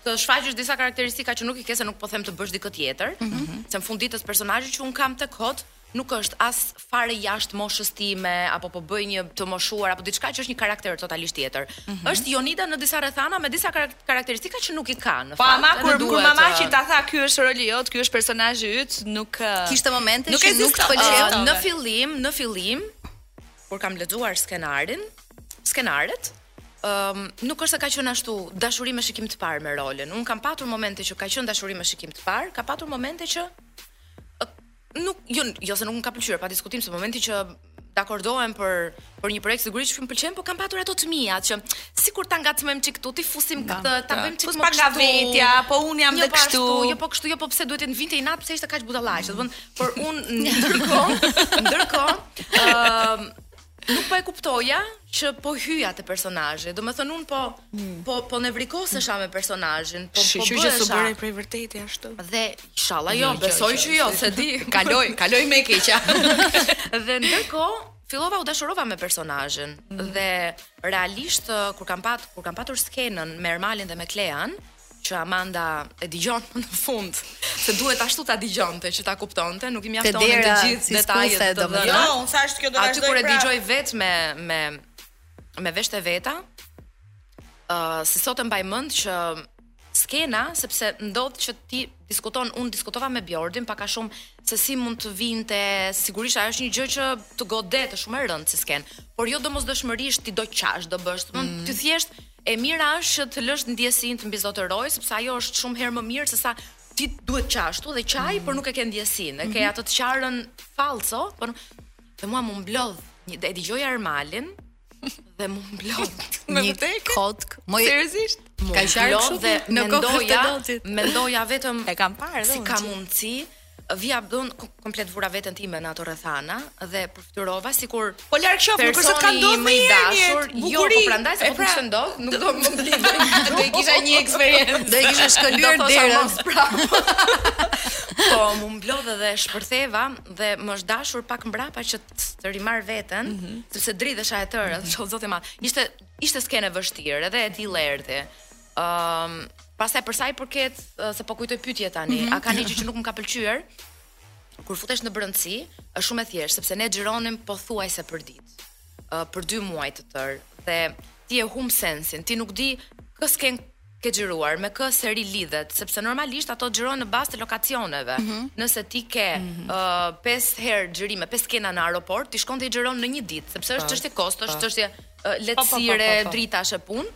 të shfaqësh disa karakteristika që nuk i ke se nuk po them të bësh dikë tjetër, mm -hmm. se në fund ditës personazhi që unë kam tek Hot nuk është as fare jashtë moshës time apo po bëj një të moshuar apo diçka që është një karakter totalisht tjetër. Mm -hmm. Është Jonida në disa rrethana me disa karakteristika që nuk i ka në po, fakt. Po ama kur kur Mamaqi ta tha ky është roli jot, ky është personazhi yt, nuk kishte momente nuk që nuk të pëlqeu. Në fillim, në fillim kur kam lexuar skenarin, skenaret, um, nuk është se ka qenë ashtu dashuri me shikim të parë me rolin. Unë kam patur momente që ka qenë dashuri me shikim të parë, ka patur momente që Nuk, jo, jo se nuk më ka pëlqyer, pa diskutim se momentin që dakordohem për për një projekt sigurisht që më pëlqen, por kam patur ato të mia që sikur ta ngacmojmë çik këtu, t'i fusim këtë, ta bëjmë çik më nga vetja, po unë jam jo, dhe po kështu, jo po kështu, jo po pse duhet të vinte inat pse ishte kaq budallaqe, domethënë, por unë ndërkohë, ndërkohë, ë Nuk po e kuptoja që po hyja te personazhi. Domethënë unë po hmm. po po nevrikosesha me personazhin, po po bëhesha. Shyqyr që s'u bëre për vërtetë ashtu. Dhe inshallah jo, jo, jo besoj që jo, s'e di. Kaloi, kaloi më e keqja. dhe ndërkohë fillova u dashurova me personazhin hmm. dhe realisht kur kam pat kur kam patur skenën me Ermalin dhe me Klean, që Amanda e dëgjon më në fund, se duhet ashtu ta dëgjonte që ta kuptonte, nuk i mjaftonin të gjithë si detajet e të dhëna. Jo, unë thashë kjo do të vazhdojë prapë. Aty kur e dëgjoi pra... vetë me me me veshët e veta, ë uh, si sot e mbaj mend që skena sepse ndodh që ti diskuton unë diskutova me Bjordin pak a shumë se si mund të vinte sigurisht ajo është një gjë që të godet është shumë e rëndë si skenë por jo domosdoshmërisht ti do qash do bësh do mm. ti thjesht E mira është që të lësh ndjesinë të mbizotërojë, sepse ajo është shumë herë më mirë se sa ti duhet që ashtu dhe qaj, mm. por nuk e ke ndjesinë, e ke mhm. atë të qarën falco, por dhe mua më mblodh, një, e dëgjoj Ermalin, dhe më mblodh. Me të vërtetë? Kotk. Moj seriozisht? Ka qarë kështu dhe në mendoja, mendoja vetëm e kam parë si ka mundësi vija unë komplet vura veten time në ato rrethana dhe përfytyrova sikur po larg qoftë nuk është ka ndodhur më i dashur jo po prandaj se po pra, të ndodh nuk do më mblidhte do të kisha një eksperiencë do të kisha shqyer derën po më mblodh dhe shpërtheva dhe më është dashur pak mbrapa që të rimarr veten mm -hmm. sepse dridhesha e tërë mm -hmm. o zot i madh ishte ishte skenë e vështirë edhe e tillë erdhi Ëm, pastaj për sa i përket ë, se po kujtoj pyetjen tani, a ka ndonjë gjë që nuk më ka pëlqyer? Kur futesh në brendësi, është shumë e thjeshtë, sepse ne xhironim pothuajse përditë, ë, për dy muaj të tërë dhe ti e humb sensin, ti nuk di kë skenë ke xhiruar, me kë seri lidhet, sepse normalisht ato xhirohen në bazë të lokacioneve. Nëse ti ke ë, pesë herë xhirime, pesë skena në aeroport, ti shkon dhe i xhiron në një ditë, sepse është çështje kostosh, çështje ë, lehtësire, dritash e punë.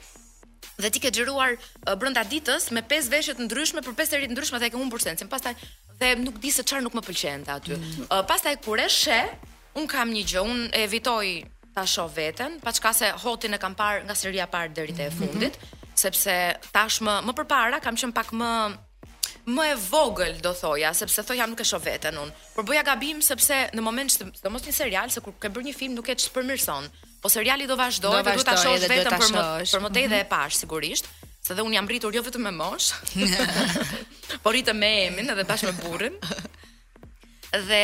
dhe ti ke xhiruar uh, brenda ditës me pesë veshje të ndryshme për pesë seri të ndryshme dhe ke humbur sensin. Pastaj dhe nuk di se çfarë nuk më pëlqente aty. Mm. Uh, pastaj kur e sheh, unë kam një gjë, unë evitoj ta shoh veten, paçka se HOT-in e kam parë nga seria e parë deri te mhm. e fundit, mm -hmm. sepse tashmë më përpara kam qenë pak më më e vogël do thoja, sepse thoja nuk e shoh veten unë. Por bëja gabim sepse në moment sidomos një serial se kur ke bërë një film nuk ke ç'përmirëson. Po seriali do vazhdojë, do duhet ta shohësh veten për më për më tej dhe e pashë sigurisht, se dhe unë jam rritur jo vetëm me moshë, por rritem me Emin edhe bashkë me burrin. Dhe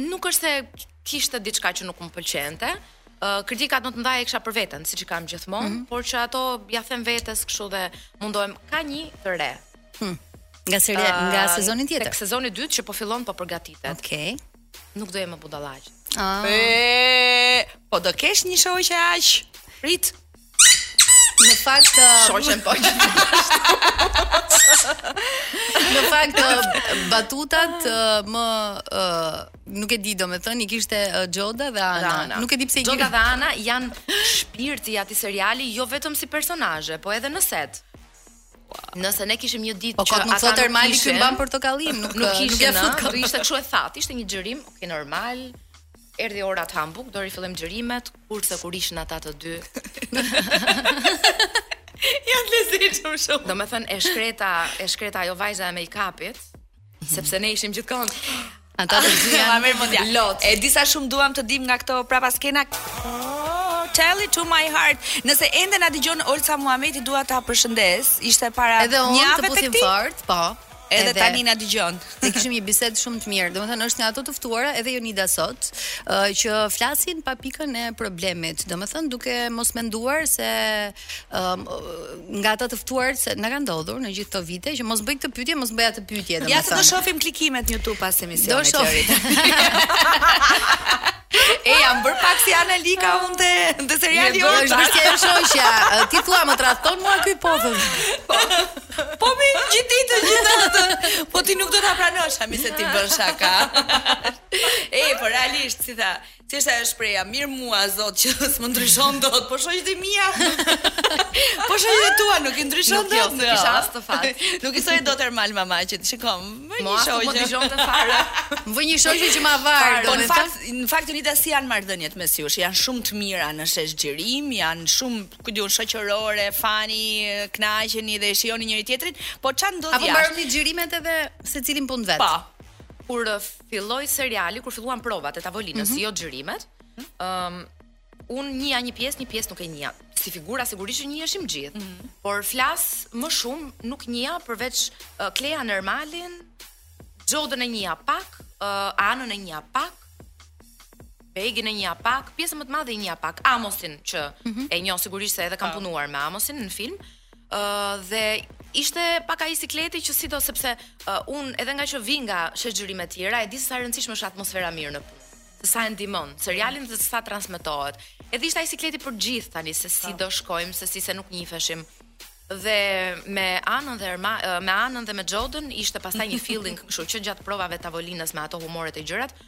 nuk është se kishte diçka që nuk më pëlqente. Uh, kritikat më të mëdha i kisha për veten, siç i kam gjithmonë, mm -hmm. por që ato ia them vetes kështu dhe mundohem ka një të re. Hmm. Nga seria, uh, nga sezoni tjetër. Tek sezoni i dytë që po fillon po përgatitet. Okej. Okay. Nuk do jem më budallaq. Ah. E, po do kesh një shoqe aq. Rita. Në fakt shoqen po. Në fakt batutat më nuk e di domethënë i kishte Xhoda dhe Ana. Ana. Nuk e di pse i Xhoda dhe Ana janë shpirti i atij seriali jo vetëm si personazhe, po edhe në set. Nëse ne kishim një ditë po, që ata nuk thotë Ermali që mban portokallin, nuk nuk i kishim në set, ishte kështu e thatë, ishte një xhirim, ok, normal. Erdhi ora të hamë bukë, do rifillojmë xhirimet, kurse kur ishin ata të dy. Janë të lezetshëm shumë. Domethënë, e shkreta, e shkreta ajo vajza e make-up-it, Sepse ne ishim gjithkohon Ata të dy janë më mund ja. Lot. E disa shumë duam të dim nga këto prapaskena. Tell it to my heart. Nëse ende na dëgjon Olsa Muhameti dua ta përshëndes. Ishte para Edhe unë të puthim fort, po. Edhe, edhe tani na dëgjon. Ne kishim një bisedë shumë të mirë. Domethënë është nga ato të ftuara edhe Jonida sot, uh, që flasin pa pikën e problemit. Domethënë duke mos menduar se um, nga ata të ftuar se na ka ndodhur në gjithë këto vite që mos bëj këtë pyetje, mos bëj atë pyetje domethënë. Ja të shohim klikimet në YouTube pas emisionit. Do shohim. E jam bërë pak si Ana Lika unë te te seriali jo. Është vështirë të shohja. Ti thua më tradhton mua ky po thon. Po. Po mi gjithë ditë gjithë natën. Po ti nuk do ta pranosh, mi, se ti bën shaka. E, po realisht si tha, Thjesht ajo shpreha, mirë mua zot, që s'më ndryshon dot, po shoqet e mia. po shoqet e tua nuk i ndryshon dot. Nuk jo, kisha as të fat. nuk i thoi dot Ermal mama që shikom. Më një shoqë. Mos më dëgjon të fare. Më vjen një shoqë që ma var. Po në fakt, në fakt Rita si janë marrëdhëniet mes jush, janë shumë të mira në shesh xhirim, janë shumë, ku di un, shoqërore, fani, kënaqeni dhe e shijoni njëri-tjetrin, po ça ndodh jashtë. Apo mbaroni xhirimet edhe secili n'punë vet. Po. Kur Filloi seriali kur filluan provat e tavolinës, mm -hmm. jo xhirimet. Ëm um, un njihja një pjesë, një pjesë nuk e njihja. Si figura sigurisht që njiheshim gjithë, mm -hmm. por flas më shumë nuk njihja përveç uh, Klean, Ermalin, Xhodën e njihja pak, uh, Anën e njihja pak, Begin e njihja pak, pjesën më të madhe e njihja pak, Amosin që mm -hmm. e njoh sigurisht se edhe kam po. punuar me Amosin në film. ë dhe ishte pak ai sikleti që sido sepse uh, un edhe ngaqë vij nga sheshxhirime tjera e di se sa e rëndësishme është atmosfera mirë në punë se sa e ndihmon serialin dhe se sa transmetohet edhe ishte ai sikleti për gjithë tani se si po. do shkojmë se si se nuk njifeshim dhe me Anën dhe Erma, me Anën dhe me Xhodën ishte pastaj një feeling kështu që gjatë provave tavolinës me ato humoret e gjërat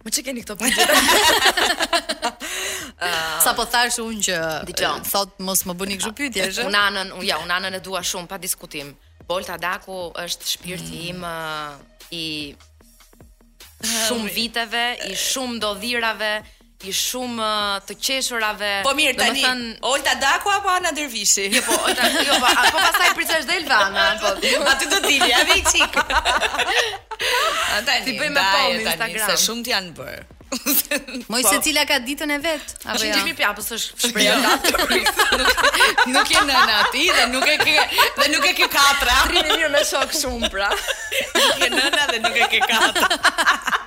Meqë keni këto pyetje. Sapo thash unë që Dëgjon. thot mos më bëni kështu pyetje, është? Unë Anën, unë ja, unë Anën e dua shumë pa diskutim. po Olta Daku është shpirti mm. im uh, i shumë viteve, i shumë ndodhirave, i shumë të qeshurave. Po mirë tani. Thën... Olta Daku apo Ana Dervishi? Jo po, Olta, jo po, apo pastaj prite dhe Elvana, po. Aty do dili, a vej çik. Tani, si bëjmë me po Instagram. Sa shumë të janë bërë. Moj se- po. cila ka ditën e vet, apo jo? Shumë mirë, apo s'është shprehja jo. atë. Nuk e nëna ti dhe nuk e ke dhe nuk e ke katra. Rrinë mirë me shoqe shumë pra. Nuk e nëna dhe nuk e ke katra.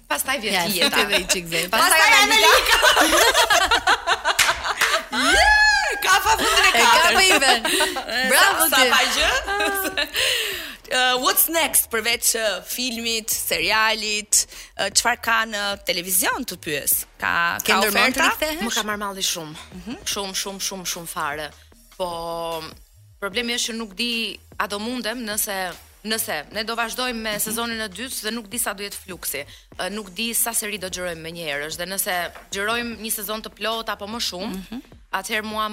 Pastaj vjen jeta. Edhe një çik zëri. Pastaj ja me lika. Kafe fundin e katër. Kafe i vën. Bravo ti. Sa pa gjë. Uh, what's next përveç uh, filmit, serialit, uh, çfarë uh, ka në televizion të pyes? Ka ka oferta? Më ka marrë malli shumë. Mm -hmm. Shumë, shumë, shumë, shumë fare. Po problemi është që nuk di a do mundem nëse Nëse, ne do vazhdojmë me sezonin e dytë dhe nuk di sa do jetë fluksi. Ë, nuk di sa seri do xhirojmë menjëherësh dhe nëse xhirojmë një sezon të plotë apo më shumë, mm -hmm. atëherë mua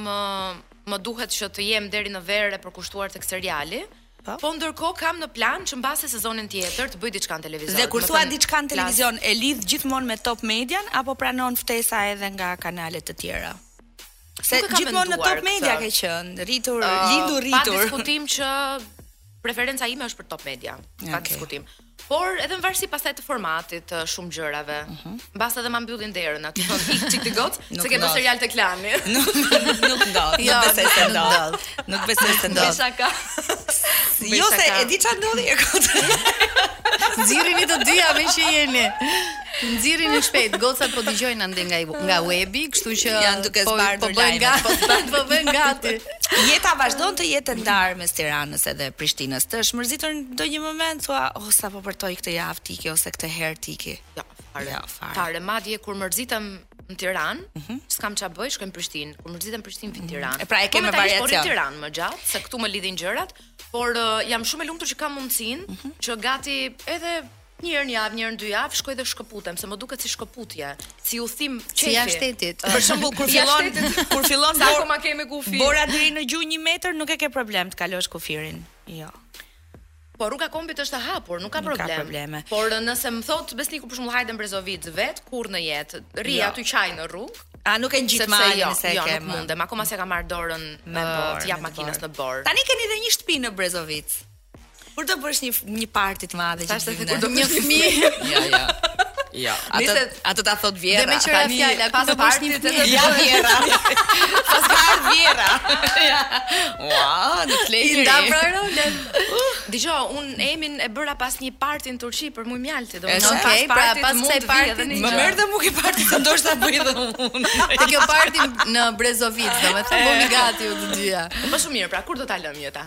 më duhet që të jem deri në verë e përkushtuar tek seriali. Po, po ndërkohë kam në plan që mbase sezonin tjetër të bëj diçka në televizion. Dhe kur thua diçka në televizion, e lidh gjithmonë me Top Median apo pranon ftesa edhe nga kanale të tjera? Se gjithmonë në Top Media ke qenë, rritur, uh, lindur, rritur. Pa diskutim që preferenca ime është për Top Media. Okay. Pa diskutim. Por edhe në varësi pastaj të formatit, të shumë gjërave. Uh mhm. -huh. Mbase edhe ma mbyllin derën aty po ik çik ti goc, se ke bërë serial te Klani. Nuk nuk ndodh, jo, nuk besoj se ndodh. Nuk besoj se ndodh. Bëj shaka. Jo se e di çfarë ndodhi e kot. Nxirrini të dyja meqë jeni. Të nxirrini shpejt, gocat po dëgjojnë andej nga nga webi, kështu që janë duke zbardhur, po, po bëjnë gati, po, po bëjnë gati. Jeta vazhdon të jetë e ndarë mes Tiranës edhe Prishtinës. Të është mërzitur ndonjë moment thua, oh sa po përtoj këtë javë të iki ose këtë herë të iki. Jo, fare. Jo, fare. Fare madje kur mërzitem në Tiranë, mm -hmm. s'kam ç'a bëj, shkoj në Prishtinë. Kur mërzitem në Prishtinë, vij në mhm. Tiranë. E pra e po, ke me variacion. Po në Tiranë më gjatë, se këtu më lidhin gjërat, por uh, jam shumë e lumtur që kam mundësinë mm -hmm. që gati edhe Një herë në javë, një herë në dy javë shkoj dhe shkëputem, se më duket si shkëputje, si udhëtim qejfi. Si jashtë shtetit. Për shembull, kur fillon kur fillon bora. Sa akoma kemi kufi. Bora deri në gju 1 metër nuk e ke problem të kalosh kufirin. Jo. Po Rruga e Kombit është e hapur, nuk ka problem. Nuk ka probleme. Por nëse më thotë Besniku për shembull hajde në Brezovicë vetë, kurrë në jetë, rri jo. aty qaj në rrugë. A nuk e ngjit, jo, se jo, nuk mundem, akoma s'e kam marrë dorën mirë t'i jap makinës në borë. Tani keni edhe një shtëpi në Brezovicë. Kur do bësh një një parti të madhe që të kur do një fëmijë. Jo, jo. Jo, atë atë ta thotë vjehrra. Dhe meqë ra tani fjala pas partit të te ja vjehrra. Pas partit vjehrra. Ja. Wow, në fletë. Nda prarole. Di jo, unë Emin e bëra pas një parti në Turqi për muaj mjalti, domethënë pas pra, partit pra, pas kësaj parti. Më merr dhe mua ke parti se ndoshta bëj dhe unë. Te kjo parti në Brezovicë, domethënë, bëhemi gati ne të dyja. Po shumë mirë, pra kur do ta lëmë jeta?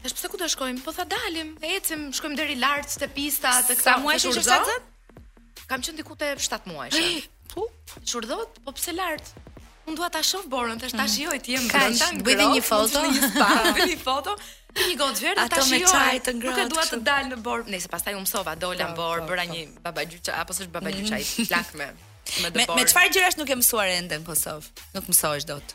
Tash pse ku do shkojmë? Po tha dalim, ecim, shkojmë deri lart te pista, te këta. Sa muaj që ishe shtatzënë? Kam qenë diku te 7 muaj. Po, ç'u thotë, po pse lart? Unë dua ta shoh borën, thashë ta mm. shijoj këtu brenda. Bëj një foto, bëj një spa, bëj një foto. Ti një gotë verë ta shijoj. Ato me çaj të ngrohtë. Nuk e dua të dal në borë. Nejse pastaj u mësova, dola në borë, bëra një babagjysh, apo s'është babagjysh, mm. plak me me Me çfarë gjërash nuk je mësuar ende në Kosovë? Nuk mësohesh dot.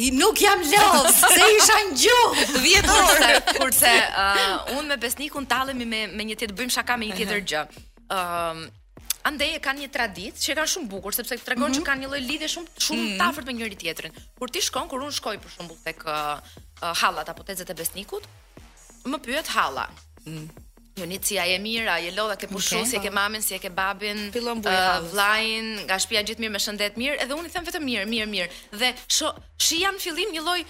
I nuk jam lodh, se isha në gjumë. 10 orë kurse uh, unë me Besnikun tallemi me me njëri-tjetrin bëjmë shaka me një tjetër gjë. Ëm uh, Andaj e kanë një traditë që e kanë shumë bukur sepse tregon mm -hmm. që mhm. kanë një lloj lidhje shumë shumë mm -hmm. të afërt me njëri tjetrin. Kur ti shkon, kur unë shkoj për shembull tek uh, hallat apo tezet e Besnikut, më pyet halla. Mm. Joni si je a je mirë, a je lodh, a ke pushu, si e ke mamin, si e ke babin, fillon burri i hallës. Vllain, nga shtëpia gjithë mirë me shëndet mirë, edhe unë i them vetëm mirë, mirë, mirë. Dhe shihja në fillim një lloj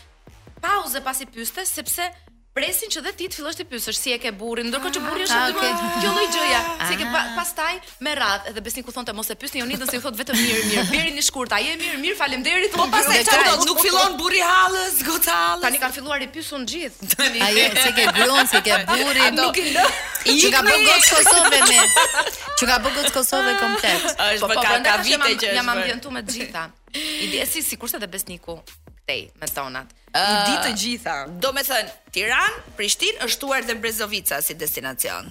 pauze pasi pyeste sepse presin që dhe ti të fillosh të pyesësh si e ke burrin, ndërkohë që burri është aty ah, okay. kjo lloj gjëja, si e ke pa, ah. pastaj me radhë edhe Besniku thonte mos e pyesni Jonidën se ju thotë vetëm mirë mirë. Bjeri në shkurt, a je mirë? Mirë, faleminderit. Po pastaj çfarë thotë? Nuk fillon burri i hallës, goca hallës. Tani kam filluar i pyes unë gjithë. Tani. A si e ke gruan, si e ke burrin. Ato... Nuk i lë. Qenka bë gocë Kosove me. Qenka bë gocë Kosove komplet. Është po, më po, ka ka vite që jam ambientu me të gjitha. Edhe si sikurse edhe Besniku këtej me tonat. Një ditë të gjitha. Domethënë, Tiranë, Prishtinë, është shtuar dhe Brezovica si destinacion.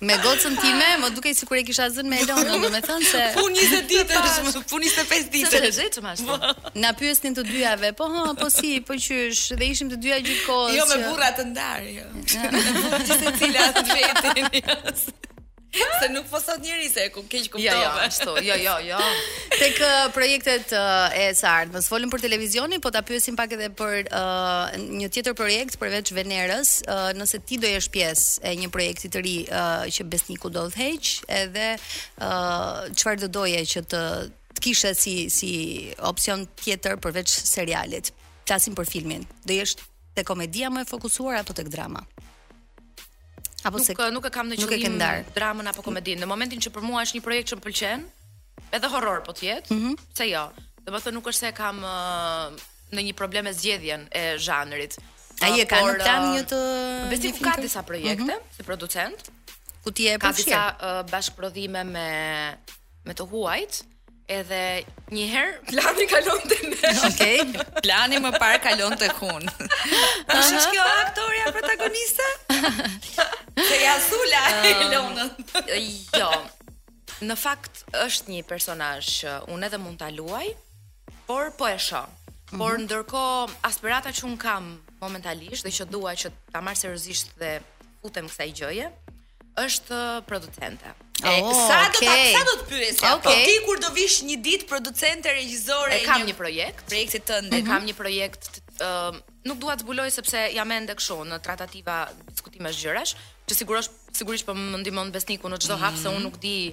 Me gocën time, më dukej sikur e kisha zënë me Elonën, domethënë se punë 20 ditë, punë 25 ditë. Të rrezhëm ashtu. Na pyesnin të dyjave, po ha, po si, po qysh, dhe ishim të dyja gjithë kohës. Jo me burra të ndarë, jo. Secila të vetin. Se nuk po thotë njëri se ku keqkuptova. Jo, jo, ashtu. Jo, jo, jo. Tek uh, projektet uh, e së ardhmes, folëm për televizionin, po ta pyesim pak edhe për uh, një tjetër projekt përveç Venerës, uh, nëse ti do jesh pjesë e një projekti të ri uh, që Besniku do udhëheq, edhe uh, çfarë uh, do doje që ti të kishe si si opsion tjetër përveç serialit. Flasim për filmin. Do jesh te komedia më e fokusuar apo tek drama? Apo nuk, se nuk e kam në qëllim dramën apo komedinë. Në momentin që për mua është një projekt që më pëlqen, edhe horror po të jetë, mm -hmm. pse jo? Domethënë nuk është se kam uh, ndonjë problem me zgjedhjen e zhanrit. Ai e ka në plan një të Besniku ka disa projekte mm -hmm. si producent, ku ti e Ka disa uh, bashkëprodhime me me të huajt, Edhe një herë plani kalon te ne. Okej, okay, plani më parë kalon te kun. Kush është kjo aktorja protagoniste? Se ja thua Elonën. jo. Në fakt është një personazh që unë edhe mund ta luaj, por po e shoh. Por mm -hmm. ndërkohë aspirata që un kam momentalisht dhe që dua që ta marr seriozisht dhe t'i futem kësaj gjëje, është producente. Oh, e, sa do okay. ta sa do të pyes ja, okay. po ti kur do bësh një ditë producente regjisore e kam një, një projekt projektin tënd mm -hmm. e mhm. kam një projekt uh, nuk dua të zbuloj sepse jam ende kështu në tratativa diskutimesh gjërash që sigurisht sigurisht po më ndihmon Besniku në çdo hap se unë nuk di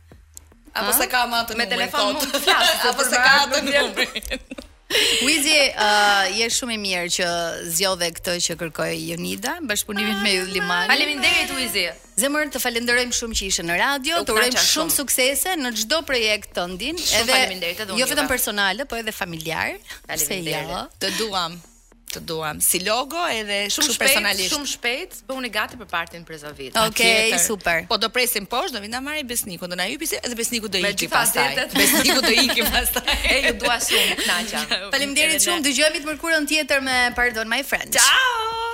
Apo s'e ka më atë numrin. Me telefon mund të flas, apo s'e ka atë numrin. Wizi, uh, je shumë i mirë që zgjodhe këtë që kërkoi Jonida, bashkëpunimin me Yll Limani. Faleminderit Wizi. Zemër, të falenderojmë shumë që ishe në radio, të urojmë shumë, shumë suksese në çdo projekt tëndin, edhe jo vetëm personale, po edhe familjar. Faleminderit. Jo. Të duam. Të duam si logo edhe shumë shpejt, personalisht. Shumë shpejt, bëhuni gati për partin Prezovit. Okej, okay, super. Po do presim poshtë, do vimë ta marrim Besnikun, do na hipi se edhe Besniku do iki pastaj. Besniku do iki pastaj. e ju dua shumë, u kënaqa. Faleminderit shumë, dëgjohemi të mërkurën tjetër me Pardon My Friend. Ciao.